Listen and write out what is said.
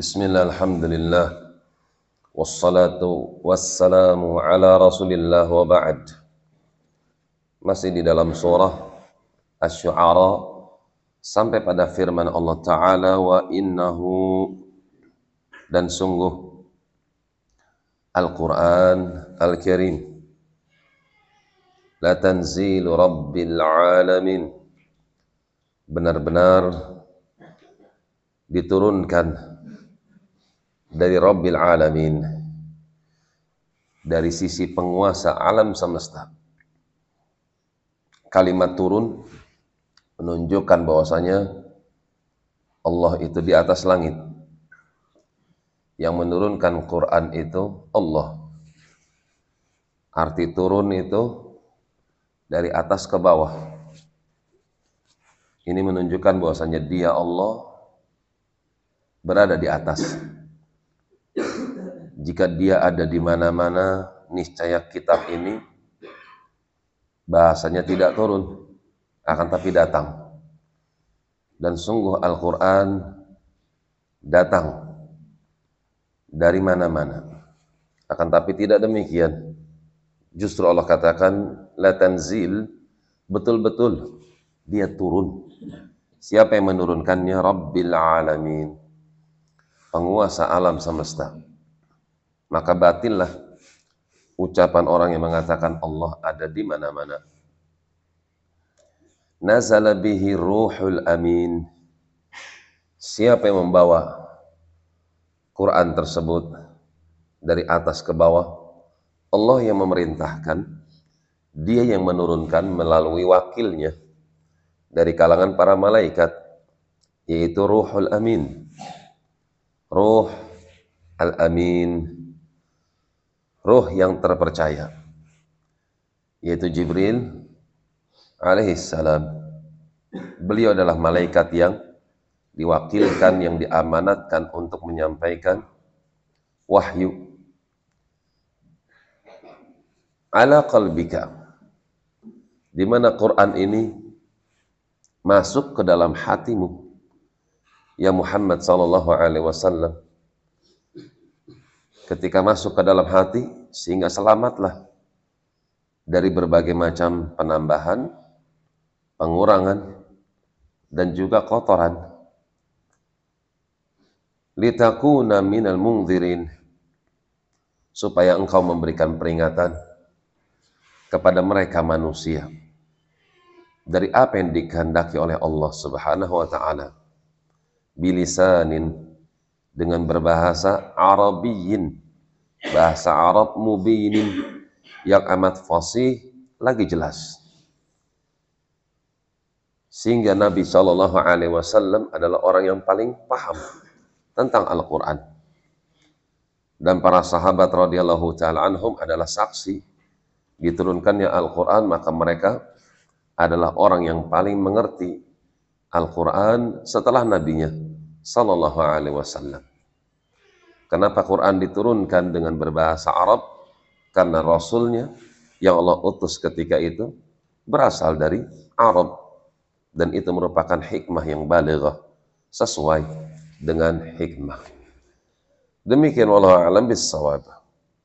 Bismillah, alhamdulillah. Wassalatu wassalamu ala rasulillah wa ba'd. Masih di dalam surah Asy-Syu'ara sampai pada firman Allah Ta'ala wa innahu dan sungguh Al-Quran Al-Karim La tanzilu Rabbil Alamin Benar-benar diturunkan dari Rabbil Alamin. Dari sisi penguasa alam semesta. Kalimat turun menunjukkan bahwasanya Allah itu di atas langit. Yang menurunkan Quran itu Allah. Arti turun itu dari atas ke bawah. Ini menunjukkan bahwasanya dia Allah berada di atas. Jika dia ada di mana-mana, niscaya kitab ini bahasanya tidak turun, akan tapi datang. Dan sungguh Al-Quran datang dari mana-mana. Akan tapi tidak demikian. Justru Allah katakan, la tanzil, betul-betul dia turun. Siapa yang menurunkannya? Rabbil alamin penguasa alam semesta. Maka batillah ucapan orang yang mengatakan Allah ada di mana-mana. Nazala bihi ruhul amin. Siapa yang membawa Quran tersebut dari atas ke bawah? Allah yang memerintahkan, dia yang menurunkan melalui wakilnya dari kalangan para malaikat, yaitu ruhul amin Ruh Al-Amin, ruh yang terpercaya, yaitu Jibril alaihissalam. Beliau adalah malaikat yang diwakilkan, yang diamanatkan untuk menyampaikan wahyu. Ala qalbika, di mana Quran ini masuk ke dalam hatimu ya Muhammad sallallahu alaihi wasallam ketika masuk ke dalam hati sehingga selamatlah dari berbagai macam penambahan, pengurangan dan juga kotoran. Litakuna minal mungzirin supaya engkau memberikan peringatan kepada mereka manusia dari apa yang dikehendaki oleh Allah Subhanahu wa taala bilisanin dengan berbahasa Arabiyin bahasa Arab mubinin. Yang amat fasih lagi jelas. Sehingga Nabi Shallallahu Alaihi Wasallam adalah orang yang paling paham tentang Al-Quran. Dan para sahabat radhiyallahu taala anhum adalah saksi diturunkannya Al-Quran maka mereka adalah orang yang paling mengerti Al-Quran setelah nabinya sallallahu alaihi wasallam. Kenapa Quran diturunkan dengan berbahasa Arab? Karena Rasulnya yang Allah utus ketika itu berasal dari Arab dan itu merupakan hikmah yang balighah sesuai dengan hikmah. Demikian wallahu a'lam bissawab.